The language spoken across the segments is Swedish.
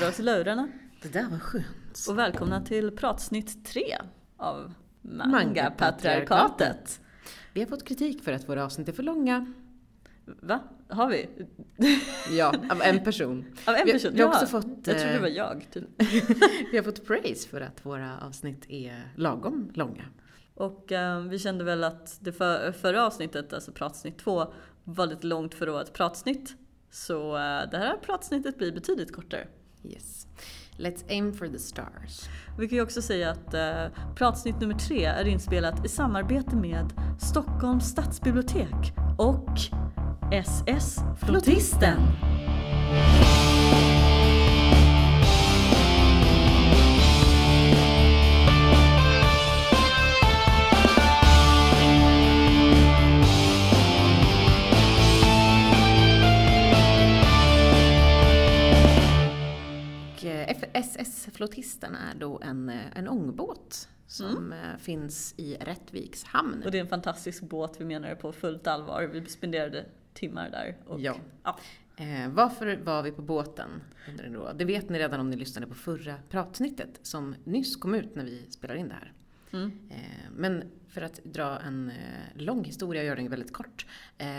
dra oss i lurarna. Det där var skönt. Och välkomna till pratsnitt 3 av Manga-patriarkatet. Vi har fått kritik för att våra avsnitt är för långa. Va? Har vi? Ja, av en person. Av en Vi- person? vi har Ja, också fått, Jag trodde det eh, var jag. Typ. Vi har fått praise för att våra avsnitt är lagom långa. Och eh, vi kände väl att det för, förra avsnittet, alltså pratsnitt 2, var lite långt för att vara ett pratsnitt. Så eh, det här pratsnittet blir betydligt kortare. Yes. Let's aim for the stars. Vi kan ju också säga att eh, pratsnitt nummer tre är inspelat i samarbete med Stockholms stadsbibliotek och SS Flotisten. SS-flotisten är då en, eh, en ångbåt som eh, finns i Rättviks hamn. Och det är en fantastisk båt, vi menar det på fullt allvar. Vi spenderade timmar där. Och, Ja. ja. Eh, varför var vi på båten? då? Det vet ni redan om ni lyssnade på förra pratsnittet som nyss kom ut när vi spelar in det här. Mm. Eh, men för att dra en eh, lång historia och göra den väldigt kort.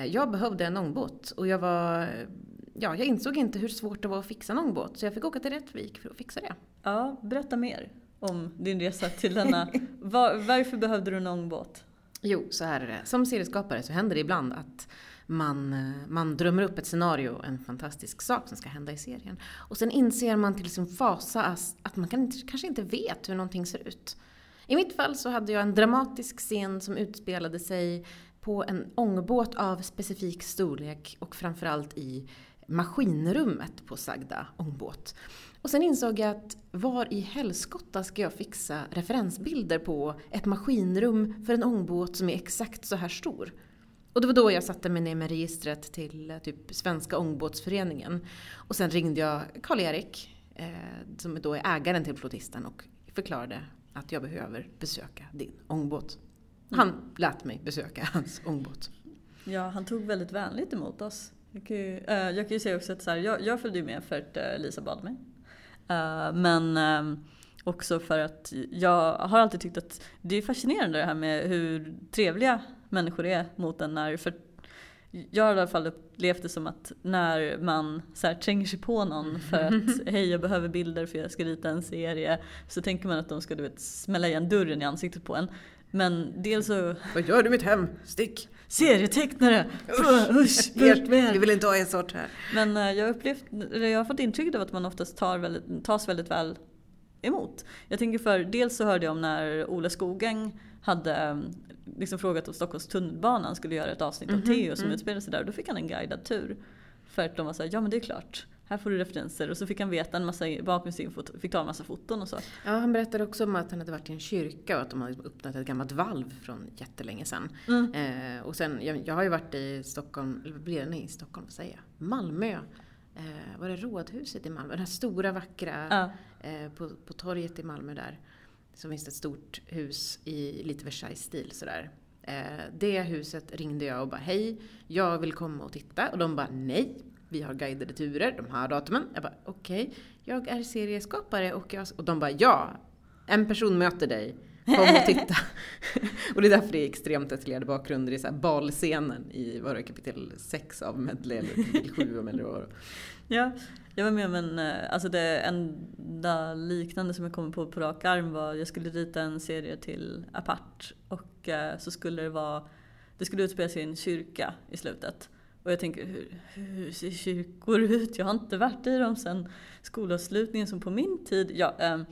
Jag behövde en ångbåt och jag var... Ja, jag insåg inte hur svårt det var att fixa en ångbåt så jag fick åka till Rättvik för att fixa det. ja, berätta mer om din resa till denna. Var, varför behövde du en ångbåt? Jo, så här är det. Som serieskapare så händer det ibland att man, man drömmer upp ett scenario, en fantastisk sak som ska hända i serien. Och sen inser man till sin fasa as- att man kan, kanske inte vet hur någonting ser ut. I mitt fall så hade jag en dramatisk scen som utspelade sig på en ångbåt av specifik storlek och framförallt i maskinrummet på sagda ångbåt. Och sen insåg jag att var i helskotta ska jag fixa referensbilder på ett maskinrum för en ångbåt som är exakt så här stor? Och det var då jag satte mig ner med registret till eh, typ Svenska ångbåtsföreningen. Och sen ringde jag Karl-Erik, eh, som då är ägaren till flotisten och förklarade att jag behöver besöka din ångbåt. Han lät mig besöka hans ångbåt. Ja, han tog väldigt vänligt emot oss. Jag kan ju, eh, jag kan ju säga också att så här, jag, jag följde med för att eh, Lisa bad mig. Eh, men också för att jag har alltid tyckt att det är fascinerande det här med hur trevliga människor är mot en när, för jag har i alla fall upplevt det som att när man så här, tränger sig på någon för att hej jag behöver bilder för jag ska rita en serie. Så tänker man att de ska du vet, smälla igen dörren i ansiktet på en. Men dels så Vad gör du i mitt hem? Stick! Serietecknare! Usch, bort med Vi vill inte ha en sort här. Men eh, jag upplevt, jag har fått intrycket av att man oftast tar väldigt, tas väldigt väl emot. Jag tänker för, dels så hörde jag om när Ola Skogäng hade eh, liksom frågat om Stockholms tunnelbanan skulle göra ett avsnitt av Mhm, Theo som mm. utspelade sig där. Då fick han en guidad tur. För att de var såhär, ja men det är klart. Här får du referenser. Och så fick han veta en massa bakgrundsinfo, fick ta en massa foton och så. Ja, han berättade också om att han hade varit i en kyrka och att de hade öppnat ett gammalt valv från jättelänge sedan. Mm. Eh, och sen, jag, jag har ju varit i Stockholm, eller blir det? I Stockholm, vad säger jag? Malmö. Eh, var det Rådhuset i Malmö? Det här stora vackra Ja. eh, på, på torget i Malmö där. Så finns det ett stort hus i lite Versailles-stil sådär. Eh, det huset ringde jag och bara hej, jag vill komma och titta. Och de bara nej, vi har guidade turer de här datumen. Jag bara okej, jag är serieskapare och, jag, och de bara ja, en person möter dig. Kom och titta. och det är därför det är extremt detaljerade bakgrunder i så här balscenen i vad det, kapitel 6 av Medley eller kapitel 7 eller vad var. Ja, jag var med om en, eh, alltså det enda liknande som jag kommer på på rak arm var jag skulle rita en serie till Apart och eh, så skulle det vara, det skulle utspela sig i en kyrka i slutet. Och jag tänker, hur, hur ser kyrkor ut? Jag har inte varit i dem sedan skolavslutningen som på min tid. Ja, ehm,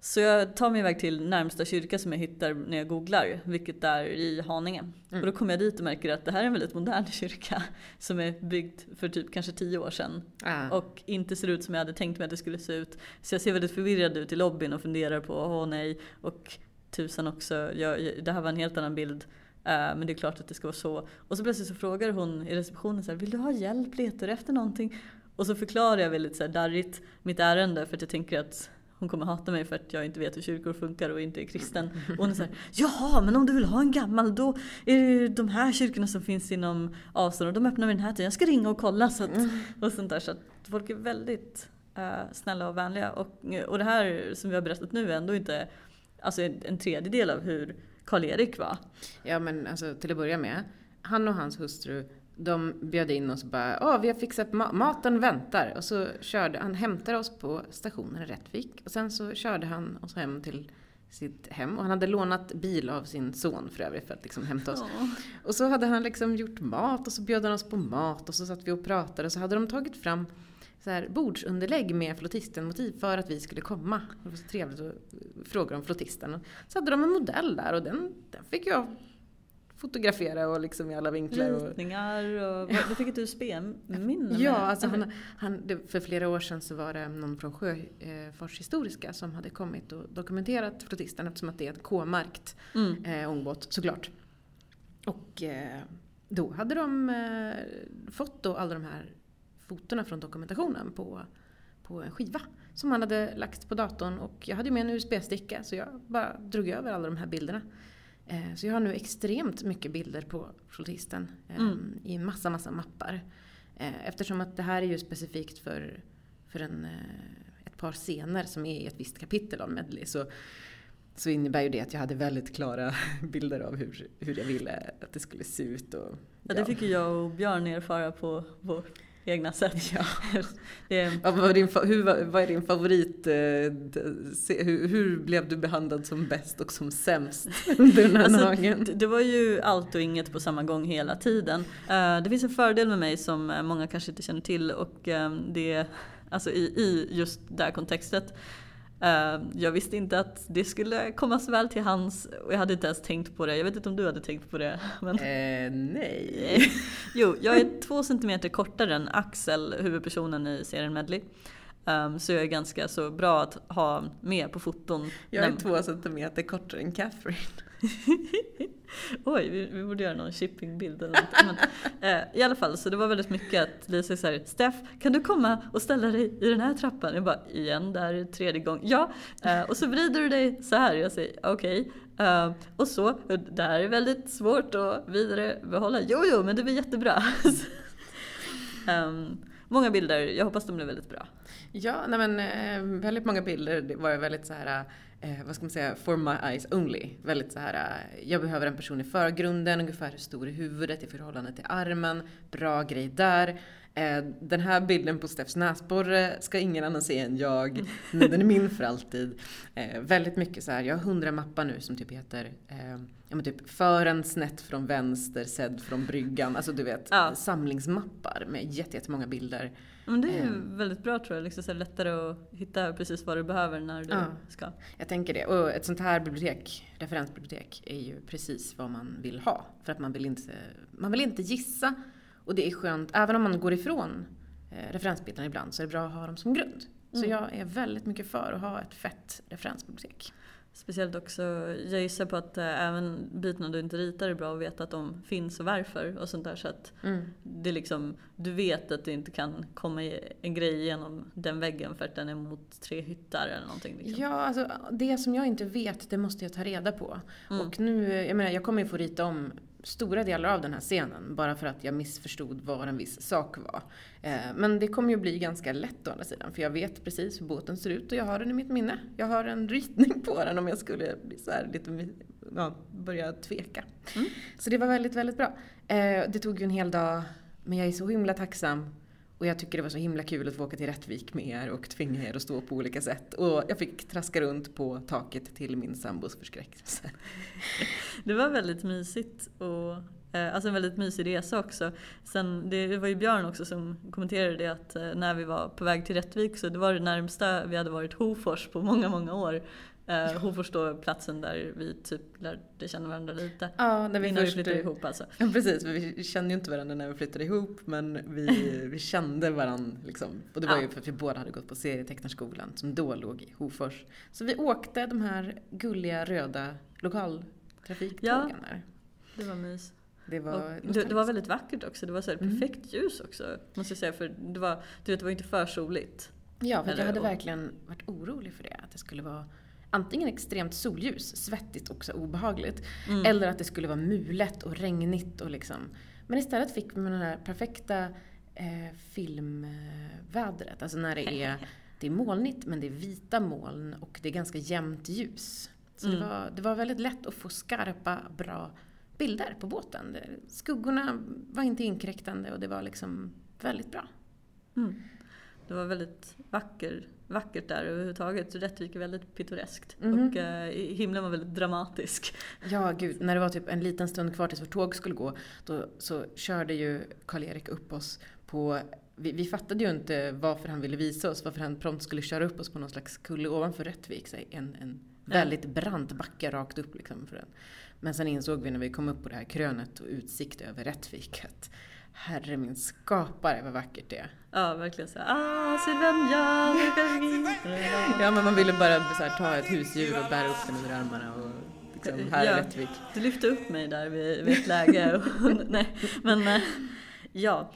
så jag tar mig iväg till närmsta kyrka som jag hittar när jag googlar, vilket är i Haninge. Mm. Och då kommer jag dit och märker att det här är en väldigt modern kyrka som är byggd för typ kanske tio år sedan. Ah. Och inte ser ut som jag hade tänkt mig att det skulle se ut. Så jag ser väldigt förvirrad ut i lobbyn och funderar på, åh nej. Och tusan också, jag, det här var en helt annan bild. Eh, men det är klart att det ska vara så. Och så plötsligt så frågar hon i receptionen så här, vill du ha hjälp? Letar du efter någonting? Och så förklarar jag väldigt så här darrigt mitt ärende för att jag tänker att hon kommer hata mig för att jag inte vet hur kyrkor funkar och inte är kristen. Och hon är såhär, jaha men om du vill ha en gammal då är det ju de här kyrkorna som finns inom avstånd och de öppnar vid den här tiden. Jag ska ringa och kolla. Så att, och sånt där. Så att folk är väldigt uh, snälla och vänliga. Och, och det här som vi har berättat nu är ändå inte alltså en tredjedel av hur Karl-Erik var. Ja men alltså till att börja med, han och hans hustru de bjöd in oss och bara Åh, vi har fixat ma maten väntar. Och så körde han, hämtade oss på stationen i Rättvik. Och sen så körde han oss hem till sitt hem. Och han hade lånat bil av sin son för övrigt för att liksom hämta oss. Oh. Och så hade han liksom gjort mat och så bjöd han oss på mat och så satt vi och pratade. Och så hade de tagit fram så här bordsunderlägg med flottistenmotiv för att vi skulle komma. Det var så trevligt att fråga om flottisten. Så hade de en modell där och den, den fick jag fotografera och liksom i alla vinklar. Och... Ritningar och du fick ett USB-minne Ja, alltså han, han, för flera år sedan så var det någon från Sjöfartshistoriska som hade kommit och dokumenterat flotisten eftersom att det är ett K-märkt mm. eh, ångbåt såklart. Och eh, då hade de eh, fått då alla de här fotona från dokumentationen på, på en skiva som han hade lagt på datorn och jag hade med en USB-sticka så jag bara drog över alla de här bilderna. Eh, så jag har nu extremt mycket bilder på flotisten eh, mm. i massa, massa mappar. Eh, eftersom att det här är ju specifikt för, för en, ett par scener som är i ett visst kapitel av Medley. Så, så innebär ju det att jag hade väldigt klara bilder av hur, hur jag ville att det skulle se ut. Och, ja. ja det fick ju jag och Björn erfara på vårt egna sätt. Ja. det, vad, var din, hur, vad är din favorit? Eh, hur, hur, blev du behandlad som bäst och som sämst under den här alltså, dagen? Det, var ju allt och inget på samma gång hela tiden. Uh, det finns en fördel med mig som många kanske inte känner till och um, det alltså i, i just det här kontextet jag visste inte att det skulle komma så väl till hans och jag hade inte ens tänkt på det. Jag vet inte om du hade tänkt på det? Men... Eh, nej. jo, jag är två centimeter kortare än Axel, huvudpersonen i serien Medley. Um, så jag är ganska så bra att ha med på foton. Jag är två centimeter kortare än Catherine. Oj, vi, vi, borde göra någon shippingbild eller något. Men, eh, I alla fall, så det var väldigt mycket att Lisa sa Steff, kan du komma och ställa dig i den här trappan? Jag bara, igen, det här är tredje gången. Ja, eh, och så vrider du dig så här. Jag säger, okej. Okay. Uh, och så, det här är väldigt svårt att vidarebehålla. Jo, jo, men det blir jättebra. um, många bilder, jag hoppas de blev väldigt bra. Ja, nej men eh, väldigt många bilder det var väldigt så här eh, vad ska man säga, for my eyes only. Väldigt så här, eh, jag behöver en person i förgrunden, ungefär hur stor är huvudet i förhållande till armen, bra grej där. Eh, den här bilden på Steffs näsborre ska ingen annan se än jag, men den är min för alltid. Eh, väldigt mycket så här, jag har hundra mappar nu som typ heter eh, ja, men typ fören snett från vänster, sedd från bryggan. Alltså du vet, ja. samlingsmappar med jättemånga bilder. Men det är ju väldigt bra tror jag, liksom så lättare att hitta precis vad du behöver när du ja. ska. Jag tänker det. Och ett sånt här bibliotek, referensbibliotek, är ju precis vad man vill ha. För att man vill inte, man vill inte gissa. Och det är skönt, även om man går ifrån eh, referensbilderna ibland, så är det bra att ha dem som grund. Så mm. jag är väldigt mycket för att ha ett fett referensbibliotek. Speciellt också, jag gissar på att äh, även bitarna du inte ritar är bra att veta att de finns och varför och sånt där. Så att mm. det liksom, du vet att det inte kan komma en grej genom den väggen för att den är mot tre hyttar eller någonting. Liksom. Ja, alltså det som jag inte vet det måste jag ta reda på. Mm. Och nu, jag menar jag kommer ju få rita om stora delar av den här scenen bara för att jag missförstod vad en viss sak var. Eh, men det kommer ju bli ganska lätt å andra sidan för jag vet precis hur båten ser ut och jag har den i mitt minne. Jag har en ritning på den om jag skulle bli så lite, ja, börja tveka. Mm. Så det var väldigt, väldigt bra. Eh, det tog ju en hel dag men jag är så himla tacksam och jag tycker det var så himla kul att få åka till Rättvik med er och tvinga er att stå på olika sätt. Och jag fick traska runt på taket till min sambos förskräckelse. Det var väldigt mysigt och eh, Alltså en väldigt mysig resa också. Sen, det var ju Björn också som kommenterade det att eh, när vi var på väg till Rättvik så det var det närmsta vi hade varit Hofors på många, många år. Uh, Hofors då platsen där vi typ lärde känna varandra lite. Ja, när vi Innan först... vi flyttade ihop alltså. Ja precis, vi kände ju inte varandra när vi flyttade ihop men vi, vi kände varandra liksom. Och det var ja. ju för att vi båda hade gått på serietecknarskolan som då låg i Hofors. Så vi åkte de här gulliga röda lokaltrafiktågen ja, där. det var mys. Det var, det, det, var väldigt vackert också. Det var så mm. perfekt ljus också. Måste jag säga. För det var, du vet, det var inte för soligt. Ja, för jag hade verkligen varit orolig för det. Att det skulle vara antingen extremt solljus, svettigt och så obehagligt. Mm. Eller att det skulle vara mulet och regnigt och liksom. Men istället fick man det här perfekta eh, filmvädret. Alltså när det är det är molnigt men det är vita moln och det är ganska jämnt ljus. Så det, Mm. var, det var väldigt lätt att få skarpa, bra bilder på båten. Det- Skuggorna var inte inkräktande och det var liksom väldigt bra. Mm. Det var väldigt vacker, vackert där överhuvudtaget. Rättvik är väldigt pittoreskt. Mhm. Och eh, himlen var väldigt dramatisk. Ja, gud. När det var typ en liten stund kvar tills vårt tåg skulle gå, då så körde ju Karl-Erik upp oss på... Vi, vi fattade ju inte varför han ville visa oss, varför han prompt skulle köra upp oss på någon slags kulle ovanför Rättvik. Så en, en väldigt brant backe rakt upp liksom för den. Men sen insåg vi när vi kom upp på det här krönet och utsikt över Rättvik att herre min skapare vad vackert det är. Ja, verkligen så ah, Sylvania, Ja, men man ville bara här, ta ett husdjur och bära upp den under armarna och liksom, här är Ja. Rättvik. Du lyfte upp mig där vid, vid ett läge. Och, nej, men eh, ja.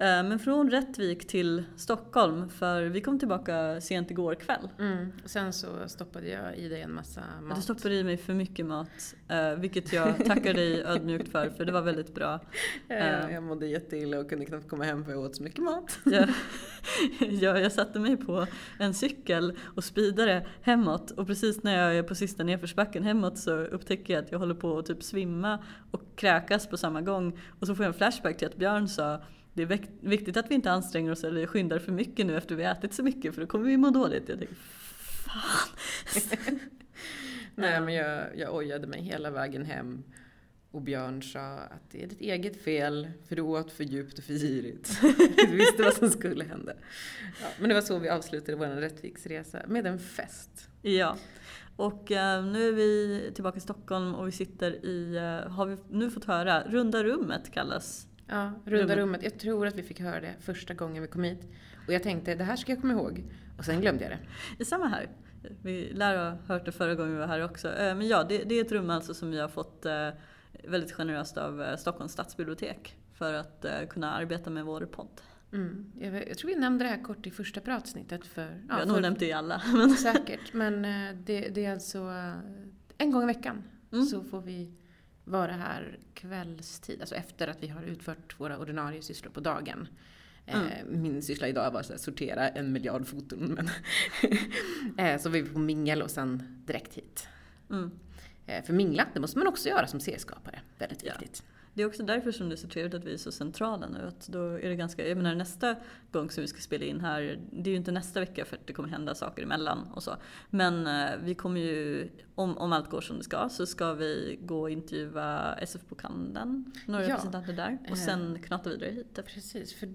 Eh, Men från Rättvik till Stockholm, för vi kom tillbaka sent igår kväll. Mm. Sen så stoppade jag i dig en massa mat. Du stoppade i mig för mycket mat, eh, vilket jag tackar dig ödmjukt för, för det var väldigt bra. Eh, Jag mådde jätteilla och kunde knappt komma hem för jag åt så mycket mat. Jag, jag, jag satte mig på en cykel och speedade hemåt och precis när jag är på sista nedförsbacken hemåt så upptäcker jag att jag håller på att typ svimma och kräkas på samma gång. Och så får jag en flashback till att Björn sa det är vik- viktigt att vi inte anstränger oss eller skyndar för mycket nu efter vi har ätit så mycket för då kommer vi må dåligt. Jag tänkte, fan. Nej men jag, jag ojade mig hela vägen hem. Och Björn sa att det är ditt eget fel, för du åt för djupt och för girigt. Du visste vad som skulle hända. Ja, men det var så vi avslutade vår Rättviksresa, med en fest. Ja. Och eh, nu är vi tillbaka i Stockholm och vi sitter i, eh, har vi nu fått höra, Runda rummet kallas Ja, runda Rummet. Jag tror att vi fick höra det första gången vi kom hit. Och jag tänkte, det här ska jag komma ihåg. Och sen glömde jag det. Samma här. Vi lär ha hört det förra gången vi var här också. Eh, Men ja, det, det är ett rum alltså som vi har fått eh, väldigt generöst av eh, Stockholms stadsbibliotek för att kunna arbeta med vår podd. Mm. Jag, jag tror vi nämnde det här kort i första pratsnittet för... Vi har för- nog nämnt det i alla. Men, Säkert, men det, det är alltså en gång i veckan Mm. så får vi vara här kvällstid, alltså efter att vi har utfört våra ordinarie sysslor på dagen. Eh, Mm. Min syssla idag var att sortera en miljard foton. Men eh, så vi får mingel och sen direkt hit. mm. Eh, För mingla, det måste man också göra som serieskapare. Väldigt Ja. Det är också därför som det är så trevligt att vi är så centrala nu. Att då är det ganska, jag menar nästa gång som vi ska spela in här, det är ju inte nästa vecka för att det kommer hända saker emellan och så. Men eh, vi kommer ju, om, om allt går som det ska, så ska vi gå och intervjua SF-bokhandeln, några Ja. representanter där. Eh. Och sen knata vidare hit. Precis, för...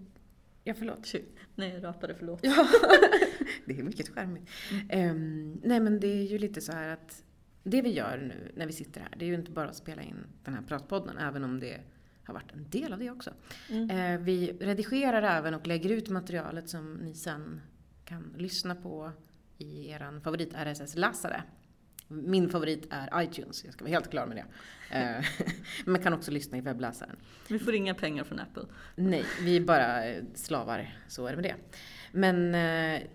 Ja, förlåt. Shit. Nej, jag rapade, förlåt. Ja, det är mycket charmigt. Ehm, nej men det är ju lite så här att det vi gör nu när vi sitter här, det är ju inte bara att spela in den här pratpodden, även om det har varit en del av det också. Mm. Eh, vi redigerar även och lägger ut materialet som ni sen kan lyssna på i er favorit RSS-läsare. Min favorit är iTunes, jag ska vara helt klar med det. Eh, men kan också lyssna i webbläsaren. Vi får inga pengar från Apple. Nej, vi är bara eh, slavar, så är det med det. Men eh,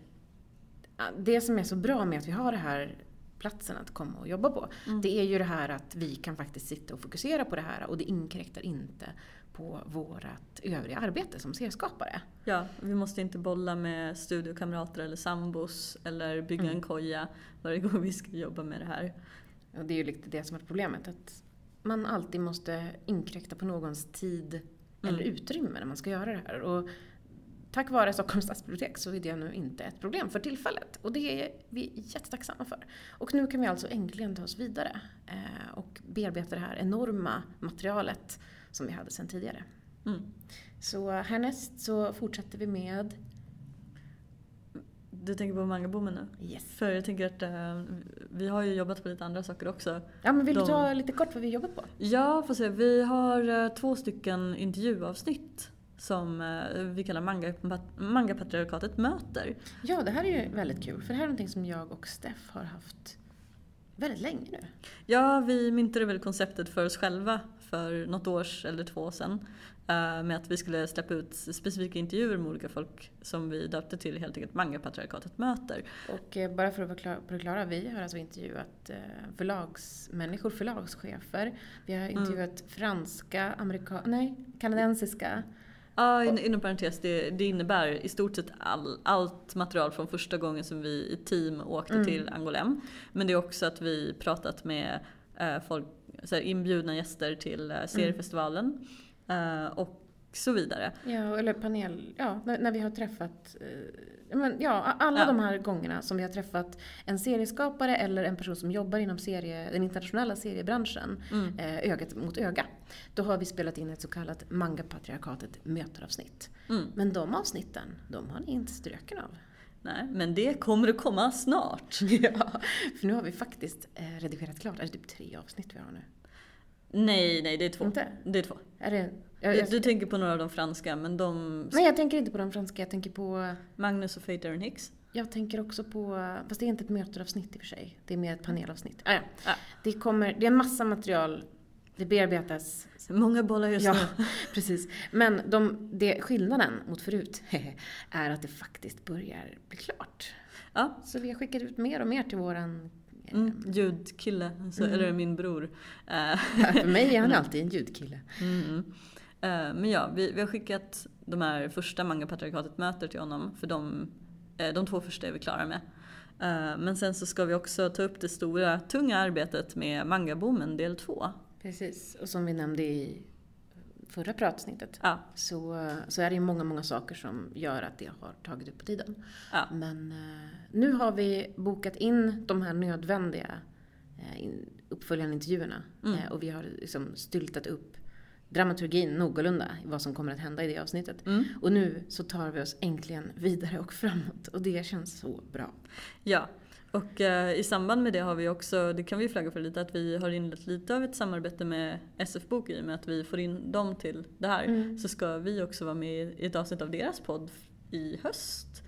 det som är så bra med att vi har det här platsen att komma och jobba på, Mm. det är ju det här att vi kan faktiskt sitta och fokusera på det här och det inkräktar inte på vårt övriga arbete som serieskapare. Ja, vi måste inte bolla med studiokamrater eller sambos eller bygga Mm. en koja varje gång vi ska jobba med det här. Och det är ju lite det som är problemet, att man alltid måste inkräkta på någons tid eller Mm. utrymme när man ska göra det här. Och tack vare Stockholms stadsbibliotek så är det nu inte ett problem för tillfället. Och det är vi jättetacksamma för. Och nu kan vi alltså äntligen ta oss vidare eh, och bearbeta det här enorma materialet som vi hade sedan tidigare. Mm. Så härnäst så fortsätter vi med Du tänker på mangaboomen nu? Yes. För jag tänker att eh, vi har ju jobbat på lite andra saker också. Ja men vill du De- ta lite kort vad vi jobbat på? Ja, får se. Vi har eh, två stycken intervjuavsnitt som eh, vi kallar manga, Mangapatriarkatet möter. Ja, det här är ju väldigt kul för det här är någonting som jag och Steff har haft väldigt länge nu. Ja, vi myntade väl konceptet för oss själva för något år eller två sedan. eh, Med att vi skulle släppa ut specifika intervjuer med olika folk som vi döpte till helt enkelt Mangapatriarkatet möter. Och eh, bara för att förklara, förklara vi har alltså intervjuat förlagsmänniskor, förlagschefer. Vi har intervjuat franska, amerika, nej, kanadensiska Ja, in, inom parentes, det, det innebär i stort sett all, allt material från första gången som vi i team åkte Mm. till Angolem. Men det är också att vi pratat med eh, folk, så här, inbjudna gäster till Mm. eh, seriefestivalen. Eh, och så vidare. Ja, eller panel, ja, när, när vi har träffat, eh, men, ja, alla Ja. de här gångerna som vi har träffat en serieskapare eller en person som jobbar inom serie, den internationella seriebranschen, Mm. eh, ögat mot öga. Då har vi spelat in ett så kallat Manga-patriarkatet möteravsnitt. Mm. Men de avsnitten, de har ni inte ströken av. Nej, men det kommer att komma snart. ja, för nu har vi faktiskt eh, redigerat klart, är det typ tre avsnitt vi har nu? Nej, nej, det är två. Inte? Det är två. Är det, jag, Du, jag, du tänker på några av de franska, men de... nej, jag tänker inte på de franska, jag tänker på Magnus och Faith Erin Hicks. Jag tänker också på, fast det är inte ett möteravsnitt i och för sig. Det är mer ett panelavsnitt. Ah, ja. Ja. Det, kommer, det är massa material, det bearbetas. Många bollar just Ja, nu. precis. Men de, det, skillnaden mot förut är att det faktiskt börjar bli klart. Ja. Så vi har skickat ut mer och mer till våran... Mm, ljudkille, så, Mm. eller min bror. Eh, För mig är han alltid en ljudkille. Mm, mm. Eh, men ja, vi, vi har skickat de här första Manga-patriarkatet möter till honom. För de, eh, de två första är vi klara med. Men sen så ska vi också ta upp det stora, tunga arbetet med mangaboomen del 2. Precis. Och som vi nämnde i förra pratsnittet Ja, så, så är det ju många, många saker som gör att det har tagit upp på tiden. ja. Men eh, nu har vi bokat in de här nödvändiga eh, uppföljande intervjuerna. Mm. Eh, och vi har liksom styltat upp dramaturgin någorlunda i vad som kommer att hända i det avsnittet. Mm. Och nu så tar vi oss äntligen vidare och framåt. Och det känns så bra. ja. Och eh, i samband med det har vi också, det kan vi flagga för lite, att vi har inlett lite av ett samarbete med SF Bok i och med att vi får in dem till det här. Mm. Så ska vi också vara med i ett avsnitt av deras podd i höst.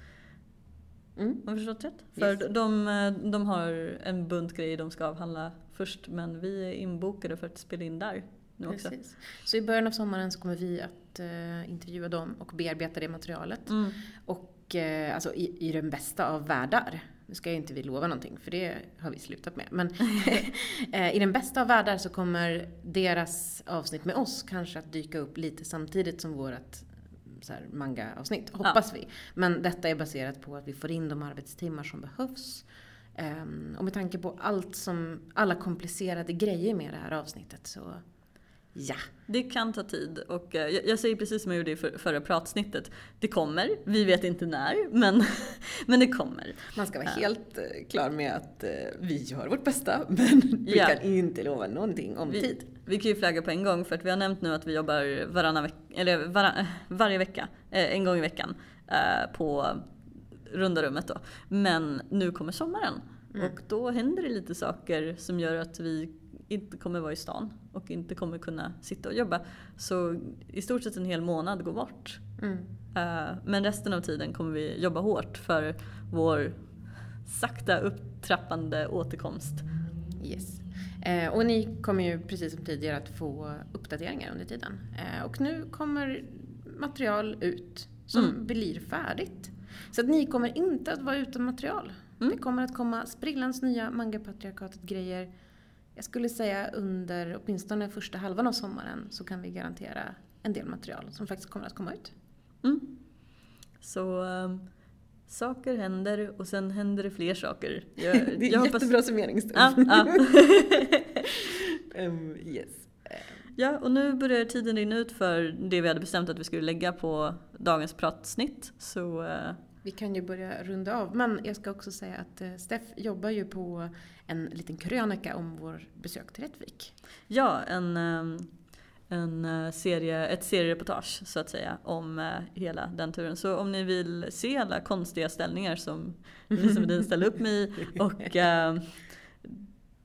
Mm. Har jag förstått rätt? Yes. För de, eh, de har en bunt grejer de ska avhandla först men vi är inbokade för att spela in där nu också. Precis. Så i början av sommaren så kommer vi att eh, intervjua dem och bearbeta det materialet. Mm. Och eh, alltså i, i den bästa av världar, nu ska ju inte vi lova någonting för det har vi slutat med. Men eh, i den bästa av världar så kommer deras avsnitt med oss kanske att dyka upp lite samtidigt som vårt manga-avsnitt, hoppas vi. Men detta är baserat på att vi får in de arbetstimmar som behövs. Ehm, och med tanke på allt som, alla komplicerade grejer med det här avsnittet så ja. Det kan ta tid och eh, jag, jag säger precis som jag gjorde i för, förra pratsnittet. Det kommer, vi vet inte när men, men det kommer. Man ska vara helt eh, klar med att eh, vi gör vårt bästa, men vi Ja. kan inte lova någonting om Vi, tid. vi kan ju flagga på en gång för att vi har nämnt nu att vi jobbar varannan veck, eller varann, varje vecka, eh, en gång i veckan eh, på runda rummet då. Men nu kommer sommaren Mm. och då händer det lite saker som gör att vi inte kommer vara i stan och inte kommer kunna sitta och jobba. Så i stort sett en hel månad går bort. Mm. Eh, Men resten av tiden kommer vi jobba hårt för vår sakta upptrappande återkomst. Yes. Eh, och ni kommer ju precis som tidigare att få uppdateringar under tiden. Eh, och nu kommer material ut som Mm. blir färdigt. Så att ni kommer inte att vara utan material. Mm. Det kommer att komma sprillans nya Manga-patriarkatet-grejer. Jag skulle säga under åtminstone första halvan av sommaren så kan vi garantera en del material som faktiskt kommer att komma ut. Mm. Så um, saker händer och sen händer det fler saker. Jag, Det är jag en hoppas- jättebra summeringsstund. Ja, ja. um, yes. ja, och nu börjar tiden rinna ut för det vi hade bestämt att vi skulle lägga på dagens pratsnitt. Så eh, Vi kan ju börja runda av. Men jag ska också säga att eh, Steff jobbar ju på en liten krönika om vår besök till Rättvik. ja, en, um, en eh, serie, ett seriereportage så att säga om eh, hela den turen. Så om ni vill se alla konstiga ställningar som Lisa Medin ställde upp med i och eh,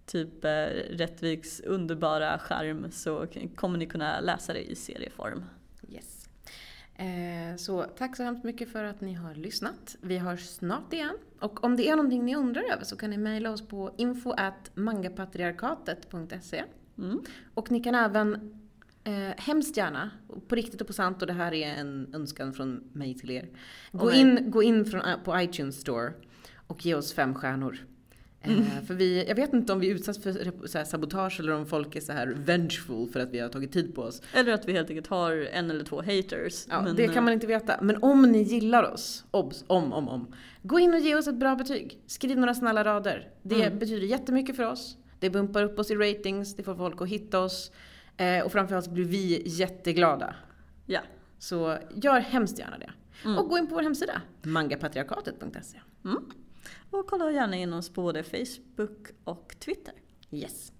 typ eh, Rättviks underbara skärm så kommer ni kunna läsa det i serieform. Eh, så tack så hemskt mycket för att ni har lyssnat. Vi hörs snart igen. Och om det är någonting ni undrar över så kan ni mejla oss på info mangapatriarkatet.se Mm. Och ni kan även eh, hemskt gärna, på riktigt och på sant, och det här är en önskan från mig till er. Gå in, gå in från, på iTunes store och ge oss fem stjärnor. Eh, för vi, jag vet inte om vi utsatts för sabotage eller om folk är så här vengeful för att vi har tagit tid på oss. Eller att vi helt enkelt har en eller två haters. Ja, Men, det eh, kan man inte veta. Men om ni gillar oss, obs, om, om, om. Gå in och ge oss ett bra betyg. Skriv några snälla rader. Det Mm. betyder jättemycket för oss. Det bumpar upp oss i ratings, det får folk att hitta oss. Eh, och framförallt blir vi jätteglada. Ja. Så gör hemskt gärna det. Mm. Och gå in på vår hemsida, mangapatriarkatet.se. Mm. Och kolla gärna in oss på både Facebook och Twitter. Yes.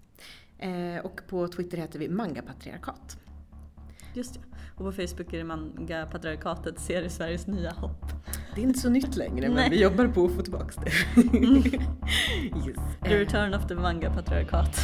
Eh, och på Twitter heter vi mangapatriarkat. Just det. Och på Facebook är det Manga Patriarkatet ser Sveriges nya hopp. Det är inte så nytt längre men vi jobbar på att få tillbaka det. yes. The return of the Manga Patriarkat.